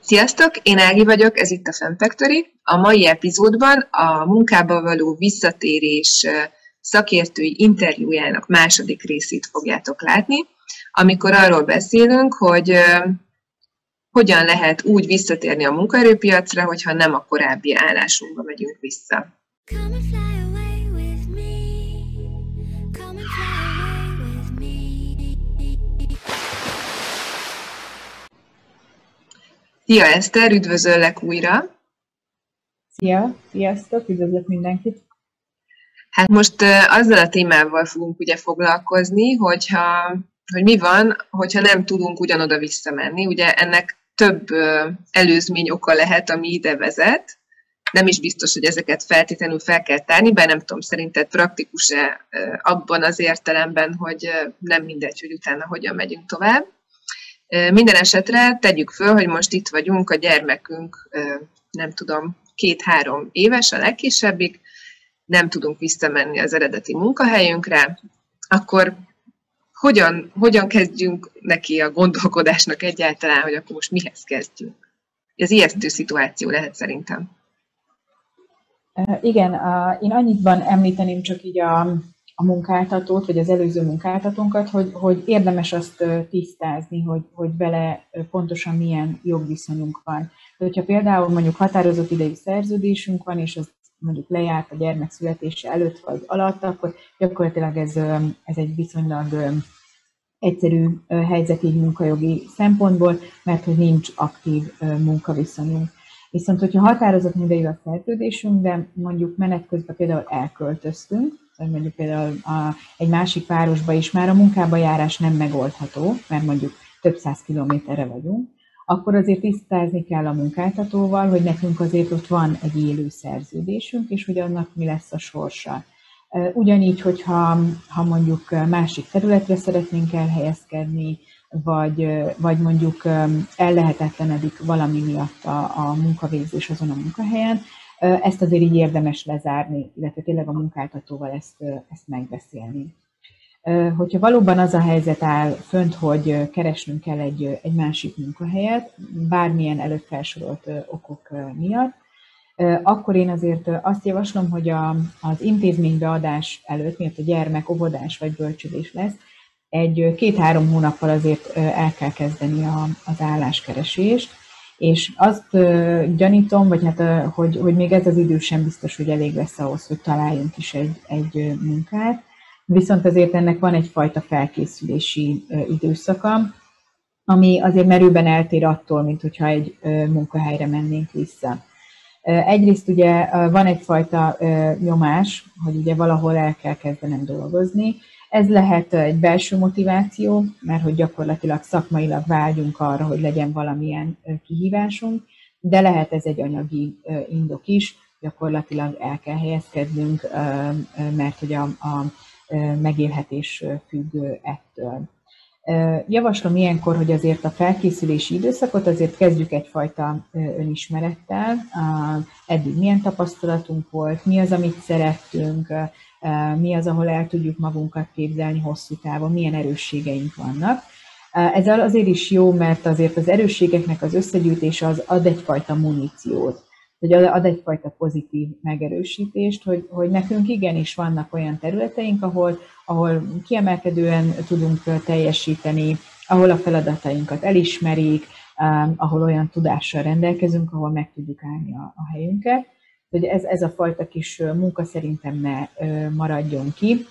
Sziasztok, én Ági vagyok, ez itt a Femfactory. A mai epizódban a munkába való visszatérés szakértői interjújának második részét fogjátok látni, amikor arról beszélünk, hogy hogyan lehet úgy visszatérni a munkaerőpiacra, hogyha nem a korábbi állásunkba megyünk vissza. Szia Eszter, üdvözöllek újra! Szia, sziasztok, üdvözlök mindenkit! Hát most azzal a témával fogunk ugye foglalkozni, hogyha, hogy mi van, hogyha nem tudunk ugyanoda visszamenni. Ugye ennek több előzmény oka lehet, ami ide vezet. Nem is biztos, hogy ezeket feltétlenül fel kell tárni, bár nem tudom, szerinted praktikus-e abban az értelemben, hogy nem mindegy, hogy utána hogyan megyünk tovább. Minden esetre tegyük föl, hogy most itt vagyunk, a gyermekünk, nem tudom, két-három éves, a legkisebbik, nem tudunk visszamenni az eredeti munkahelyünkre, akkor hogyan, hogyan kezdjünk neki a gondolkodásnak egyáltalán, hogy akkor most mihez kezdjünk? Ez ijesztő szituáció lehet szerintem. Igen, én annyiban említeném csak így a, a munkáltatót, vagy az előző munkáltatónkat, hogy, hogy érdemes azt tisztázni, hogy, hogy vele pontosan milyen jogviszonyunk van. Hogyha például mondjuk határozott idejű szerződésünk van, és az mondjuk lejárt a gyermek születése előtt vagy alatt, akkor gyakorlatilag ez, ez egy viszonylag egyszerű helyzet így munkajogi szempontból, mert hogy nincs aktív munkaviszonyunk. Viszont, hogyha határozott idejű a szerződésünk, de mondjuk menet közben például elköltöztünk, mondjuk például a, egy másik városba is már a munkába járás nem megoldható, mert mondjuk több száz kilométerre vagyunk, akkor azért tisztázni kell a munkáltatóval, hogy nekünk azért ott van egy élő szerződésünk, és hogy annak mi lesz a sorsa. Ugyanígy, hogyha ha mondjuk másik területre szeretnénk elhelyezkedni, vagy, vagy mondjuk ellehetetlenedik valami miatt a, a munkavégzés azon a munkahelyen, ezt azért így érdemes lezárni, illetve tényleg a munkáltatóval ezt, ezt megbeszélni. Hogyha valóban az a helyzet áll fönt, hogy keresnünk kell egy, egy másik munkahelyet, bármilyen előtt felsorolt okok miatt, akkor én azért azt javaslom, hogy a, az intézménybeadás előtt, miatt a gyermek óvodás vagy bölcsödés lesz, egy két-három hónappal azért el kell kezdeni a, az álláskeresést, és azt gyanítom, vagy hát, hogy, hogy még ez az idő sem biztos, hogy elég lesz ahhoz, hogy találjunk is egy, egy munkát, viszont azért ennek van egyfajta felkészülési időszaka, ami azért merőben eltér attól, mint hogyha egy munkahelyre mennénk vissza. Egyrészt ugye van egyfajta nyomás, hogy ugye valahol el kell kezdenem dolgozni, ez lehet egy belső motiváció, mert hogy gyakorlatilag szakmailag vágyunk arra, hogy legyen valamilyen kihívásunk, de lehet ez egy anyagi indok is, gyakorlatilag el kell helyezkednünk, mert hogy a, a megélhetés függ ettől. Javaslom ilyenkor, hogy azért a felkészülési időszakot azért kezdjük egyfajta önismerettel. Eddig milyen tapasztalatunk volt, mi az, amit szerettünk, mi az, ahol el tudjuk magunkat képzelni hosszú távon, milyen erősségeink vannak. Ez azért is jó, mert azért az erősségeknek az összegyűjtése az ad egyfajta muníciót, hogy ad egyfajta pozitív megerősítést, hogy, hogy nekünk igenis vannak olyan területeink, ahol, ahol kiemelkedően tudunk teljesíteni, ahol a feladatainkat elismerik, ahol olyan tudással rendelkezünk, ahol meg tudjuk állni a, a helyünket hogy ez, ez a fajta kis munka szerintem ne maradjon ki.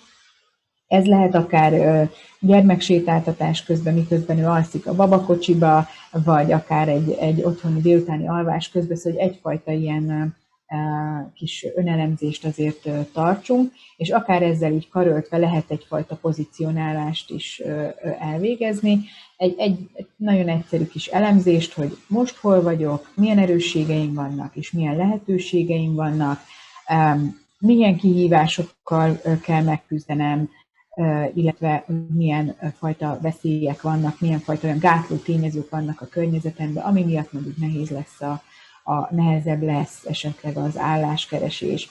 Ez lehet akár gyermeksétáltatás közben, miközben ő alszik a babakocsiba, vagy akár egy, egy otthoni délutáni alvás közben, szóval egyfajta ilyen kis önelemzést azért tartsunk, és akár ezzel így karöltve lehet egyfajta pozícionálást is elvégezni. Egy, egy nagyon egyszerű kis elemzést, hogy most hol vagyok, milyen erősségeim vannak, és milyen lehetőségeim vannak, milyen kihívásokkal kell megküzdenem, illetve milyen fajta veszélyek vannak, milyen fajta olyan gátló tényezők vannak a környezetemben, ami miatt mondjuk nehéz lesz a, a nehezebb lesz esetleg az álláskeresés.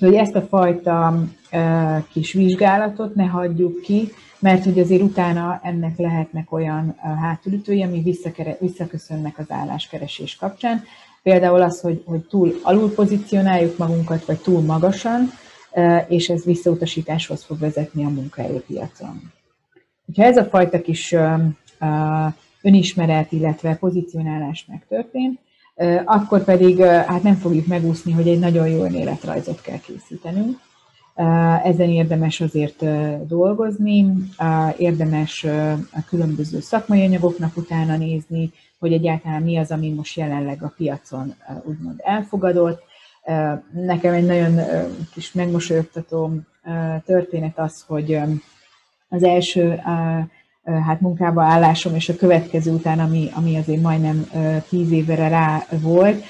hogy ezt a fajta kis vizsgálatot ne hagyjuk ki, mert hogy azért utána ennek lehetnek olyan hátulütői, ami visszaköszönnek az álláskeresés kapcsán. Például az, hogy, hogy túl alul pozícionáljuk magunkat, vagy túl magasan, és ez visszautasításhoz fog vezetni a munkaerőpiacon. Ha ez a fajta kis önismeret, illetve pozicionálás megtörtént, akkor pedig hát nem fogjuk megúszni, hogy egy nagyon jó önéletrajzot kell készítenünk. Ezen érdemes azért dolgozni, érdemes a különböző szakmai anyagoknak utána nézni, hogy egyáltalán mi az, ami most jelenleg a piacon úgymond elfogadott. Nekem egy nagyon kis megmosolyogtató történet az, hogy az első hát munkába állásom, és a következő után, ami, ami azért majdnem tíz évre rá volt,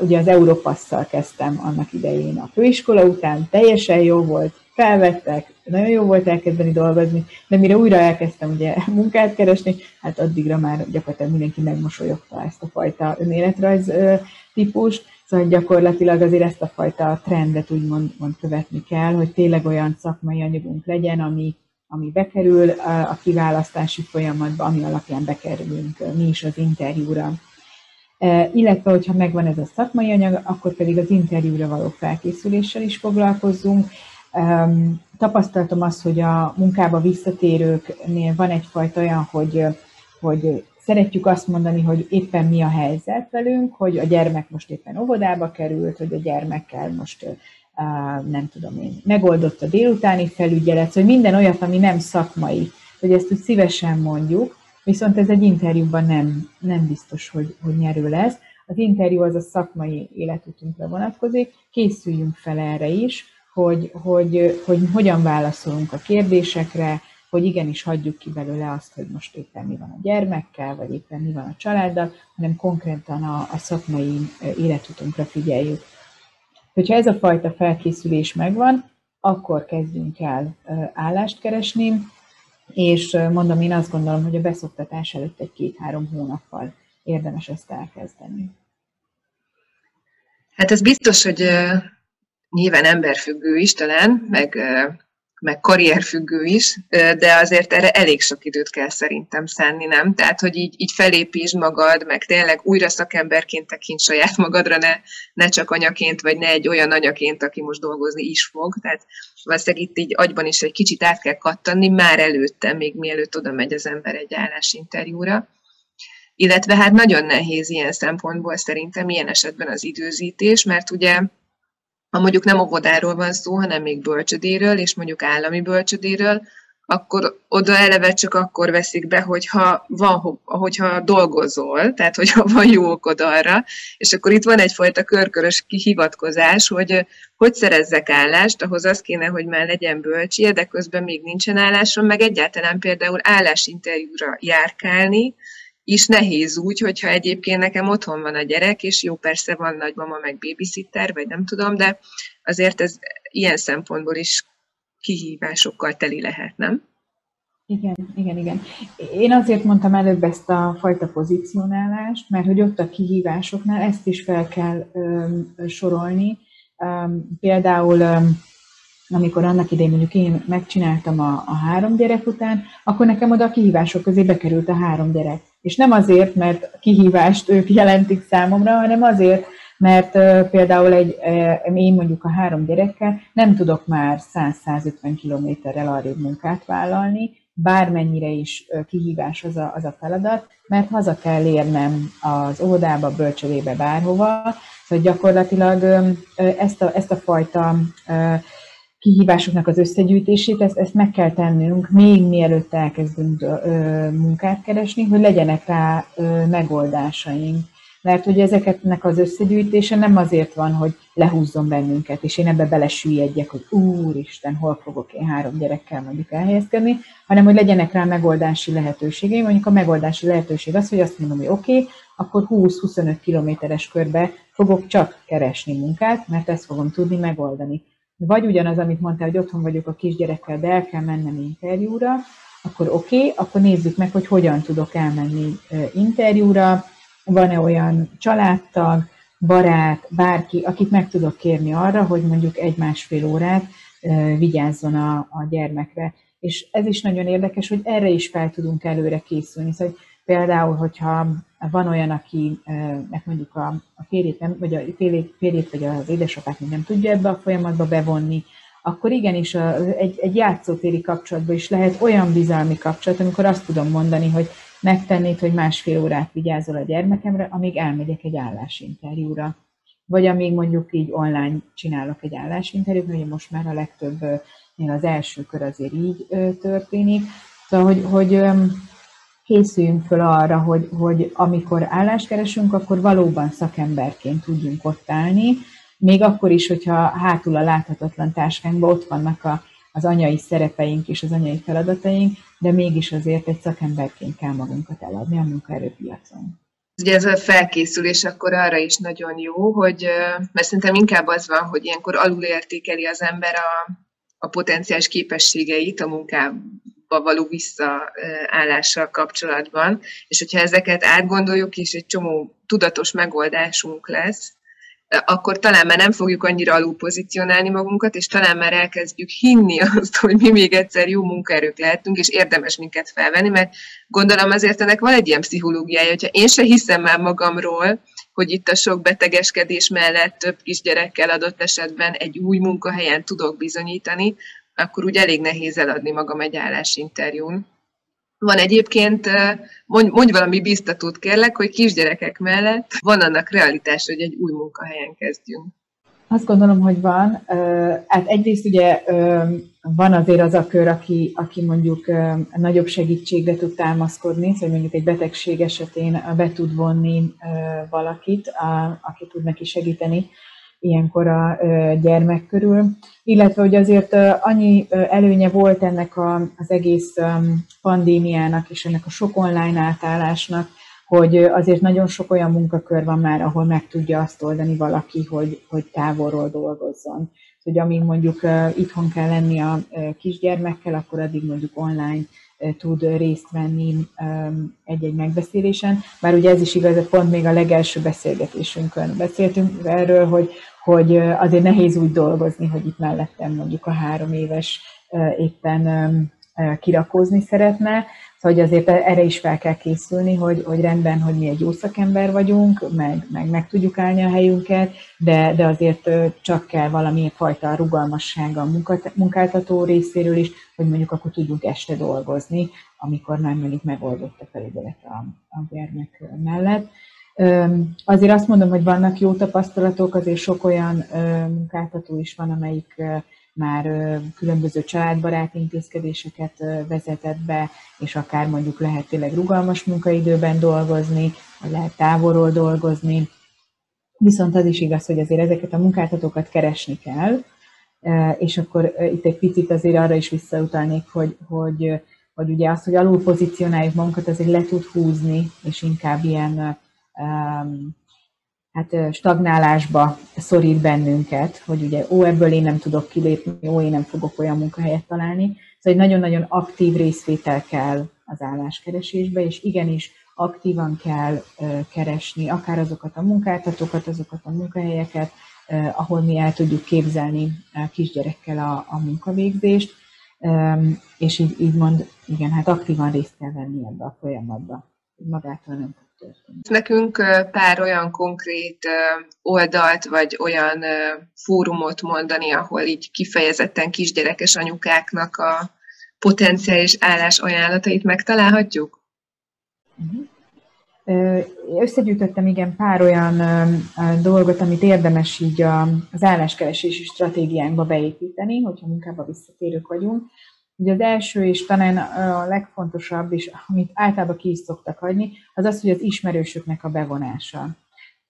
ugye az Európasszal kezdtem annak idején a főiskola után, teljesen jó volt, felvettek, nagyon jó volt elkezdeni dolgozni, de mire újra elkezdtem ugye munkát keresni, hát addigra már gyakorlatilag mindenki megmosolyogta ezt a fajta önéletrajz típust, szóval gyakorlatilag azért ezt a fajta trendet úgymond mond követni kell, hogy tényleg olyan szakmai anyagunk legyen, ami, ami bekerül a kiválasztási folyamatba, ami alapján bekerülünk mi is az interjúra. Illetve, hogyha megvan ez a szakmai anyag, akkor pedig az interjúra való felkészüléssel is foglalkozzunk. Tapasztaltam azt, hogy a munkába visszatérőknél van egyfajta olyan, hogy, hogy szeretjük azt mondani, hogy éppen mi a helyzet velünk, hogy a gyermek most éppen óvodába került, hogy a gyermekkel most nem tudom én, megoldott a délutáni felügyelet, hogy minden olyat, ami nem szakmai, hogy ezt úgy szívesen mondjuk, viszont ez egy interjúban nem, nem biztos, hogy, hogy nyerő lesz. Az interjú az a szakmai életutunkra vonatkozik, készüljünk fel erre is, hogy, hogy, hogy hogyan válaszolunk a kérdésekre, hogy igenis hagyjuk ki belőle azt, hogy most éppen mi van a gyermekkel, vagy éppen mi van a családdal, hanem konkrétan a, a szakmai életutunkra figyeljük. Hogyha ez a fajta felkészülés megvan, akkor kezdjünk el állást keresni, és mondom, én azt gondolom, hogy a beszoktatás előtt egy két-három hónappal érdemes ezt elkezdeni. Hát ez biztos, hogy nyilván emberfüggő is talán, meg meg karrierfüggő is, de azért erre elég sok időt kell szerintem szánni, nem? Tehát, hogy így, így felépítsd magad, meg tényleg újra szakemberként tekint saját magadra, ne, ne csak anyaként, vagy ne egy olyan anyaként, aki most dolgozni is fog. Tehát valószínűleg itt így agyban is egy kicsit át kell kattanni, már előtte, még mielőtt oda megy az ember egy állásinterjúra. Illetve hát nagyon nehéz ilyen szempontból szerintem ilyen esetben az időzítés, mert ugye ha mondjuk nem óvodáról van szó, hanem még bölcsödéről, és mondjuk állami bölcsödéről, akkor oda eleve csak akkor veszik be, hogyha, van, hogyha dolgozol, tehát hogyha van jó okod arra, és akkor itt van egyfajta körkörös kihivatkozás, hogy hogy szerezzek állást, ahhoz az kéne, hogy már legyen bölcsie, de közben még nincsen állásom, meg egyáltalán például állásinterjúra járkálni, is nehéz úgy, hogyha egyébként nekem otthon van a gyerek, és jó, persze van nagymama, meg babysitter, vagy nem tudom, de azért ez ilyen szempontból is kihívásokkal teli lehet, nem? Igen, igen, igen. Én azért mondtam előbb ezt a fajta pozícionálást, mert hogy ott a kihívásoknál ezt is fel kell öm, sorolni. Öm, például öm, amikor annak idején mondjuk én megcsináltam a, a három gyerek után, akkor nekem oda a kihívások közé bekerült a három gyerek. És nem azért, mert kihívást ők jelentik számomra, hanem azért, mert például egy, én mondjuk a három gyerekkel nem tudok már 100-150 kilométerrel arrébb munkát vállalni, bármennyire is kihívás az a, az a feladat, mert haza kell érnem az óvodába, bölcsödébe, bárhova, szóval gyakorlatilag ezt, a, ezt a fajta kihívásoknak az összegyűjtését, ezt, ezt meg kell tennünk, még mielőtt elkezdünk munkát keresni, hogy legyenek rá megoldásaink. Mert hogy ezeknek az összegyűjtése nem azért van, hogy lehúzzon bennünket, és én ebbe belesüllyedjek, hogy úristen, hol fogok én három gyerekkel mondjuk elhelyezkedni, hanem hogy legyenek rá megoldási lehetőségeim. Mondjuk a megoldási lehetőség az, hogy azt mondom, hogy oké, okay, akkor 20-25 kilométeres körbe fogok csak keresni munkát, mert ezt fogom tudni megoldani vagy ugyanaz, amit mondtál, hogy otthon vagyok a kisgyerekkel, de el kell mennem interjúra, akkor oké, okay, akkor nézzük meg, hogy hogyan tudok elmenni interjúra, van-e olyan családtag, barát, bárki, akit meg tudok kérni arra, hogy mondjuk egy-másfél órát vigyázzon a, a gyermekre. És ez is nagyon érdekes, hogy erre is fel tudunk előre készülni. Szóval, például, hogyha van olyan, akinek mondjuk a, a férjét, nem, vagy a férjét, férjét vagy az édesapát még nem tudja ebbe a folyamatba bevonni, akkor igenis a, egy, egy játszótéri kapcsolatban is lehet olyan bizalmi kapcsolat, amikor azt tudom mondani, hogy megtennéd, hogy másfél órát vigyázol a gyermekemre, amíg elmegyek egy állásinterjúra. Vagy amíg mondjuk így online csinálok egy állásinterjút, mert most már a legtöbb, az első kör azért így történik. Szóval, hogy, hogy készüljünk föl arra, hogy, hogy amikor állást keresünk, akkor valóban szakemberként tudjunk ott állni, még akkor is, hogyha hátul a láthatatlan táskánkban ott vannak a, az anyai szerepeink és az anyai feladataink, de mégis azért egy szakemberként kell magunkat eladni a munkaerőpiacon. Ugye ez a felkészülés akkor arra is nagyon jó, hogy, mert szerintem inkább az van, hogy ilyenkor alulértékeli az ember a, a potenciális képességeit a munkába való visszaállással kapcsolatban, és hogyha ezeket átgondoljuk, és egy csomó tudatos megoldásunk lesz, akkor talán már nem fogjuk annyira alul pozícionálni magunkat, és talán már elkezdjük hinni azt, hogy mi még egyszer jó munkaerők lehetünk, és érdemes minket felvenni, mert gondolom azért ennek van egy ilyen pszichológiája, hogyha én se hiszem már magamról, hogy itt a sok betegeskedés mellett több kisgyerekkel adott esetben egy új munkahelyen tudok bizonyítani, akkor úgy elég nehéz eladni magam egy állásinterjún. Van egyébként, mondj, mondj valami biztatót kérlek, hogy kisgyerekek mellett van annak realitás, hogy egy új munkahelyen kezdjünk. Azt gondolom, hogy van. Hát egyrészt ugye van azért az a kör, aki, aki mondjuk nagyobb segítségre tud támaszkodni, szóval mondjuk egy betegség esetén be tud vonni valakit, aki tud neki segíteni ilyenkor a gyermek körül, illetve hogy azért annyi előnye volt ennek az egész pandémiának és ennek a sok online átállásnak, hogy azért nagyon sok olyan munkakör van már, ahol meg tudja azt oldani valaki, hogy, hogy távolról dolgozzon. Hogy amíg mondjuk itthon kell lenni a kisgyermekkel, akkor addig mondjuk online tud részt venni egy-egy megbeszélésen. Már ugye ez is igaz, pont még a legelső beszélgetésünkön beszéltünk erről, hogy, hogy azért nehéz úgy dolgozni, hogy itt mellettem mondjuk a három éves éppen kirakózni szeretne, Szóval hogy azért erre is fel kell készülni, hogy, hogy rendben, hogy mi egy jó szakember vagyunk, meg, meg, meg tudjuk állni a helyünket, de, de azért csak kell valamilyen fajta rugalmassága a munkáltató részéről is, hogy mondjuk akkor tudjunk este dolgozni, amikor már mondjuk megoldott a felügyelet a, a gyermek mellett. Azért azt mondom, hogy vannak jó tapasztalatok, azért sok olyan munkáltató is van, amelyik már különböző családbarát intézkedéseket vezetett be, és akár mondjuk lehet tényleg rugalmas munkaidőben dolgozni, vagy lehet távolról dolgozni. Viszont az is igaz, hogy azért ezeket a munkáltatókat keresni kell, és akkor itt egy picit azért arra is visszautalnék, hogy, hogy, hogy ugye azt, hogy alul pozícionáljuk magunkat, azért le tud húzni, és inkább ilyen um, hát stagnálásba szorít bennünket, hogy ugye, ó, ebből én nem tudok kilépni, ó, én nem fogok olyan munkahelyet találni. Szóval egy nagyon-nagyon aktív részvétel kell az álláskeresésbe, és igenis aktívan kell keresni akár azokat a munkáltatókat, azokat a munkahelyeket, ahol mi el tudjuk képzelni kisgyerekkel a, a munkavégzést, és így, így mond, igen, hát aktívan részt kell venni ebbe a folyamatba. Magától nem. Nekünk pár olyan konkrét oldalt, vagy olyan fórumot mondani, ahol így kifejezetten kisgyerekes anyukáknak a potenciális állás ajánlatait megtalálhatjuk? Uh-huh. Összegyűjtöttem igen pár olyan dolgot, amit érdemes így az álláskeresési stratégiánkba beépíteni, hogyha munkába visszatérők vagyunk. Ugye az első és talán a legfontosabb, és amit általában ki is szoktak hagyni, az az, hogy az ismerősöknek a bevonása.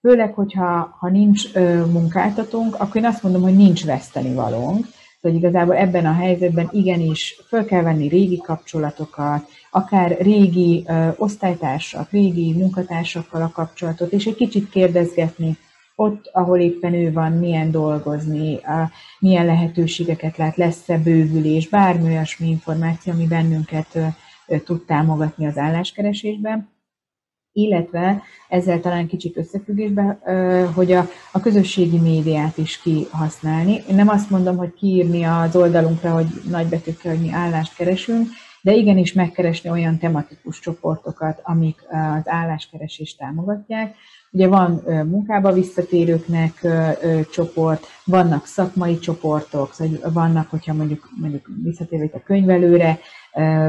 Főleg, hogyha ha nincs ö, munkáltatónk, akkor én azt mondom, hogy nincs veszteni valónk. Hogy igazából ebben a helyzetben igenis föl kell venni régi kapcsolatokat, akár régi ö, osztálytársak, régi munkatársakkal a kapcsolatot, és egy kicsit kérdezgetni, ott, ahol éppen ő van, milyen dolgozni, milyen lehetőségeket lát, lesz-e bővülés, bármi olyasmi információ, ami bennünket tud támogatni az álláskeresésben. illetve ezzel talán kicsit összefüggésben, hogy a, a közösségi médiát is kihasználni. Én nem azt mondom, hogy kiírni az oldalunkra, hogy nagybetűkkel, hogy mi állást keresünk, de igenis megkeresni olyan tematikus csoportokat, amik az álláskeresést támogatják. Ugye van munkába visszatérőknek csoport, vannak szakmai csoportok, szóval vannak, hogyha mondjuk, mondjuk visszatérő a könyvelőre,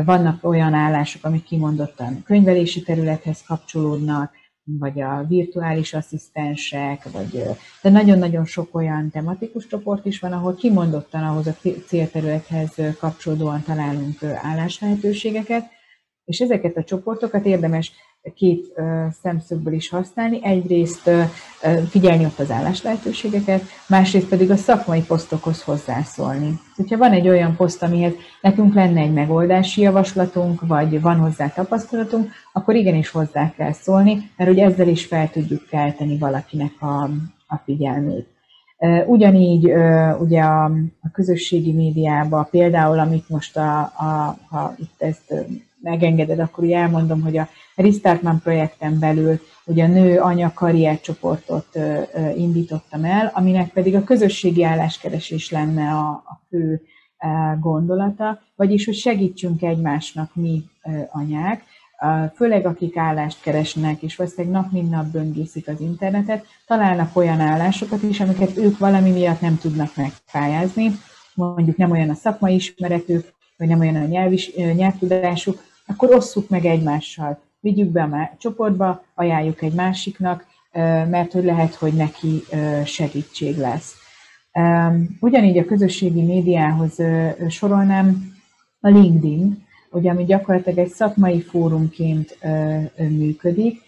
vannak olyan állások, amik kimondottan könyvelési területhez kapcsolódnak, vagy a virtuális asszisztensek, vagy, de nagyon-nagyon sok olyan tematikus csoport is van, ahol kimondottan ahhoz a célterülethez kapcsolódóan találunk álláslehetőségeket, és ezeket a csoportokat érdemes két szemszögből is használni. Egyrészt figyelni ott az álláslehetőségeket, másrészt pedig a szakmai posztokhoz hozzászólni. Hogyha van egy olyan poszt, amihez nekünk lenne egy megoldási javaslatunk, vagy van hozzá tapasztalatunk, akkor igenis hozzá kell szólni, mert hogy ezzel is fel tudjuk kelteni valakinek a, a figyelmét. Ugyanígy ugye a, a közösségi médiában, például amit most a, a, ha itt ezt megengeded, akkor ugye elmondom, hogy a Restartman projekten belül ugye a nő anya karrier csoportot indítottam el, aminek pedig a közösségi álláskeresés lenne a, a fő gondolata, vagyis hogy segítsünk egymásnak mi anyák, főleg akik állást keresnek, és valószínűleg nap mint nap böngészik az internetet, találnak olyan állásokat is, amiket ők valami miatt nem tudnak megpályázni, mondjuk nem olyan a szakmai ismeretük, vagy nem olyan a nyelvi, nyelvtudásuk, akkor osszuk meg egymással. Vigyük be a csoportba, ajánljuk egy másiknak, mert hogy lehet, hogy neki segítség lesz. Ugyanígy a közösségi médiához sorolnám a LinkedIn, ugye, ami gyakorlatilag egy szakmai fórumként működik,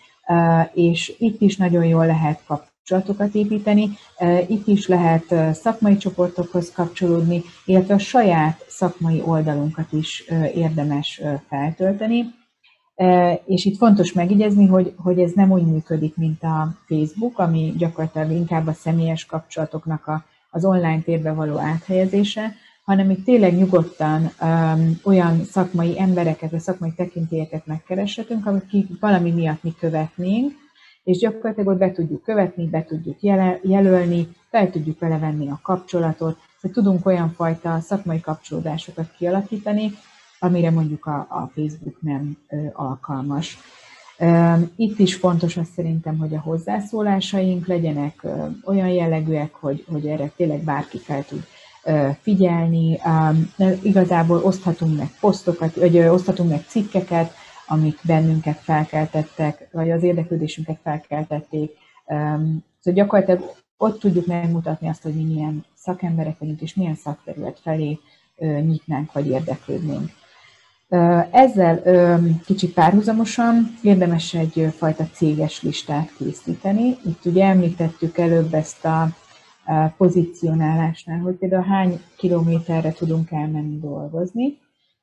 és itt is nagyon jól lehet kapcsolatokat építeni, itt is lehet szakmai csoportokhoz kapcsolódni, illetve a saját szakmai oldalunkat is érdemes feltölteni. És itt fontos megjegyezni, hogy, hogy ez nem úgy működik, mint a Facebook, ami gyakorlatilag inkább a személyes kapcsolatoknak a, az online térbe való áthelyezése, hanem itt tényleg nyugodtan um, olyan szakmai embereket, vagy szakmai tekintélyeket megkereshetünk, akik valami miatt mi követnénk, és gyakorlatilag ott be tudjuk követni, be tudjuk jelölni, fel tudjuk vele venni a kapcsolatot, hogy tudunk olyan fajta szakmai kapcsolódásokat kialakítani, amire mondjuk a, a Facebook nem ö, alkalmas. Itt is fontos az szerintem, hogy a hozzászólásaink legyenek olyan jellegűek, hogy, hogy erre tényleg bárki fel tud figyelni. Igazából oszthatunk meg posztokat, vagy oszthatunk meg cikkeket, amik bennünket felkeltettek, vagy az érdeklődésünket felkeltették. Szóval gyakorlatilag ott tudjuk megmutatni azt, hogy mi milyen szakemberek vagyunk, és milyen szakterület felé nyitnánk, vagy érdeklődnénk. Ezzel kicsit párhuzamosan érdemes egyfajta céges listát készíteni. Itt ugye említettük előbb ezt a pozícionálásnál, hogy például hány kilométerre tudunk elmenni dolgozni.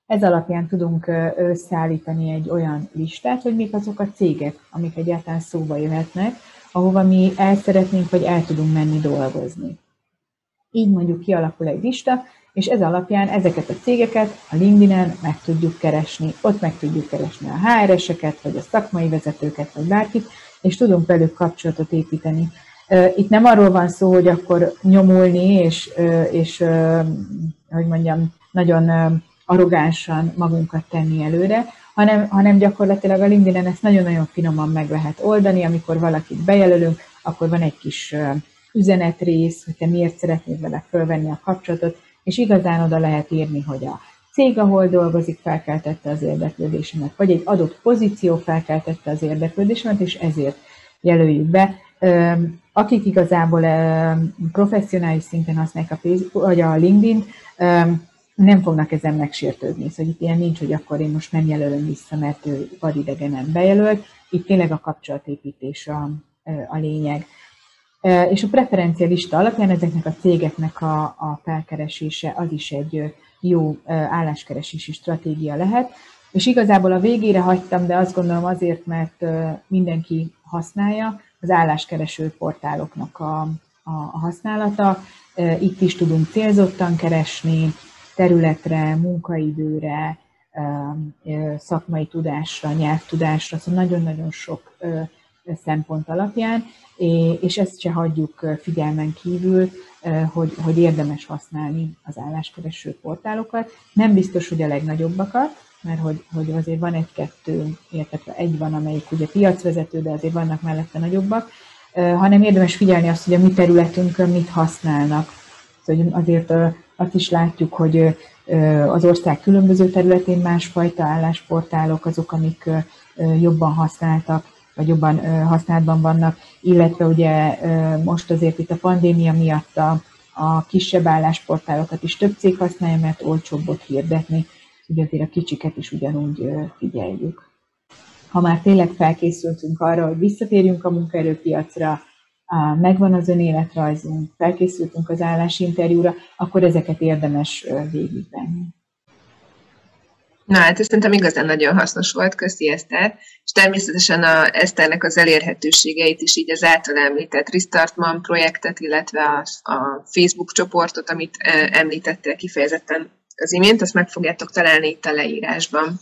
Ez alapján tudunk összeállítani egy olyan listát, hogy mik azok a cégek, amik egyáltalán szóba jöhetnek, ahova mi el szeretnénk, vagy el tudunk menni dolgozni. Így mondjuk kialakul egy lista, és ez alapján ezeket a cégeket a LinkedIn-en meg tudjuk keresni, ott meg tudjuk keresni a HR-eseket, vagy a szakmai vezetőket, vagy bárkit, és tudunk velük kapcsolatot építeni. Itt nem arról van szó, hogy akkor nyomulni, és, és hogy mondjam, nagyon arrogánsan magunkat tenni előre, hanem, hanem gyakorlatilag a LinkedIn-en ezt nagyon-nagyon finoman meg lehet oldani, amikor valakit bejelölünk, akkor van egy kis üzenetrész, hogy te miért szeretnéd vele fölvenni a kapcsolatot, és igazán oda lehet írni, hogy a cég, ahol dolgozik, felkeltette az érdeklődésemet, vagy egy adott pozíció felkeltette az érdeklődésemet, és ezért jelöljük be. Akik igazából professzionális szinten használják a Facebook, vagy a LinkedIn, nem fognak ezen megsértődni. Szóval itt ilyen nincs, hogy akkor én most nem jelölöm vissza, mert ő vadidegenen bejelölt. Itt tényleg a kapcsolatépítés a, a lényeg. És a preferencia lista alapján ezeknek a cégeknek a, a felkeresése az is egy jó álláskeresési stratégia lehet. És igazából a végére hagytam, de azt gondolom azért, mert mindenki használja, az álláskereső portáloknak a, a, a használata. Itt is tudunk célzottan keresni, területre, munkaidőre, szakmai tudásra, nyelvtudásra, szóval nagyon-nagyon sok szempont alapján, és ezt se hagyjuk figyelmen kívül, hogy, hogy érdemes használni az álláskereső portálokat. Nem biztos, hogy a legnagyobbakat, mert hogy, hogy azért van egy-kettő, illetve egy van, amelyik ugye piacvezető, de azért vannak mellette nagyobbak, hanem érdemes figyelni azt, hogy a mi területünkön mit használnak. Szóval azért azt is látjuk, hogy az ország különböző területén másfajta állásportálok azok, amik jobban használtak, vagy jobban használatban vannak, illetve ugye most azért itt a pandémia miatt a, a kisebb állásportálokat is több cég használja, mert olcsóbb ott hirdetni, ugye azért a kicsiket is ugyanúgy figyeljük. Ha már tényleg felkészültünk arra, hogy visszatérjünk a munkaerőpiacra, megvan az önéletrajzunk, felkészültünk az állásinterjúra, akkor ezeket érdemes végigvenni. Na hát ez szerintem igazán nagyon hasznos volt, köszi Eszter, és természetesen a Eszternek az elérhetőségeit is így az által említett Restartman projektet, illetve a, a Facebook csoportot, amit említettél kifejezetten az imént, azt meg fogjátok találni itt a leírásban.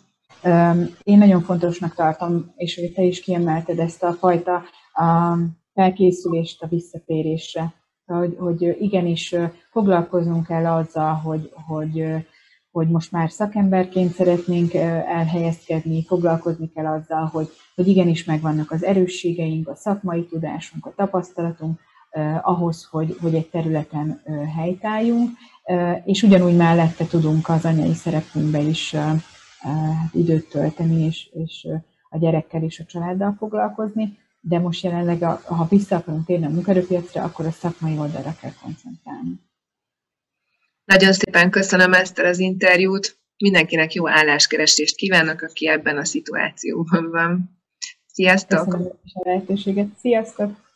Én nagyon fontosnak tartom, és hogy te is kiemelted ezt a fajta a felkészülést a visszatérésre, hogy, hogy igenis foglalkozunk el azzal, hogy, hogy, hogy most már szakemberként szeretnénk elhelyezkedni, foglalkozni kell azzal, hogy, hogy igenis megvannak az erősségeink, a szakmai tudásunk, a tapasztalatunk, ahhoz, hogy, hogy egy területen helytálljunk, és ugyanúgy mellette tudunk az anyai szerepünkbe is időt tölteni, és, és a gyerekkel és a családdal foglalkozni de most jelenleg, a, ha vissza akarunk térni a munkerőpiacra, akkor a szakmai oldalra kell koncentrálni. Nagyon szépen köszönöm ezt az interjút. Mindenkinek jó álláskeresést kívánok, aki ebben a szituációban van. Sziasztok! Köszönöm a lehetőséget. Sziasztok!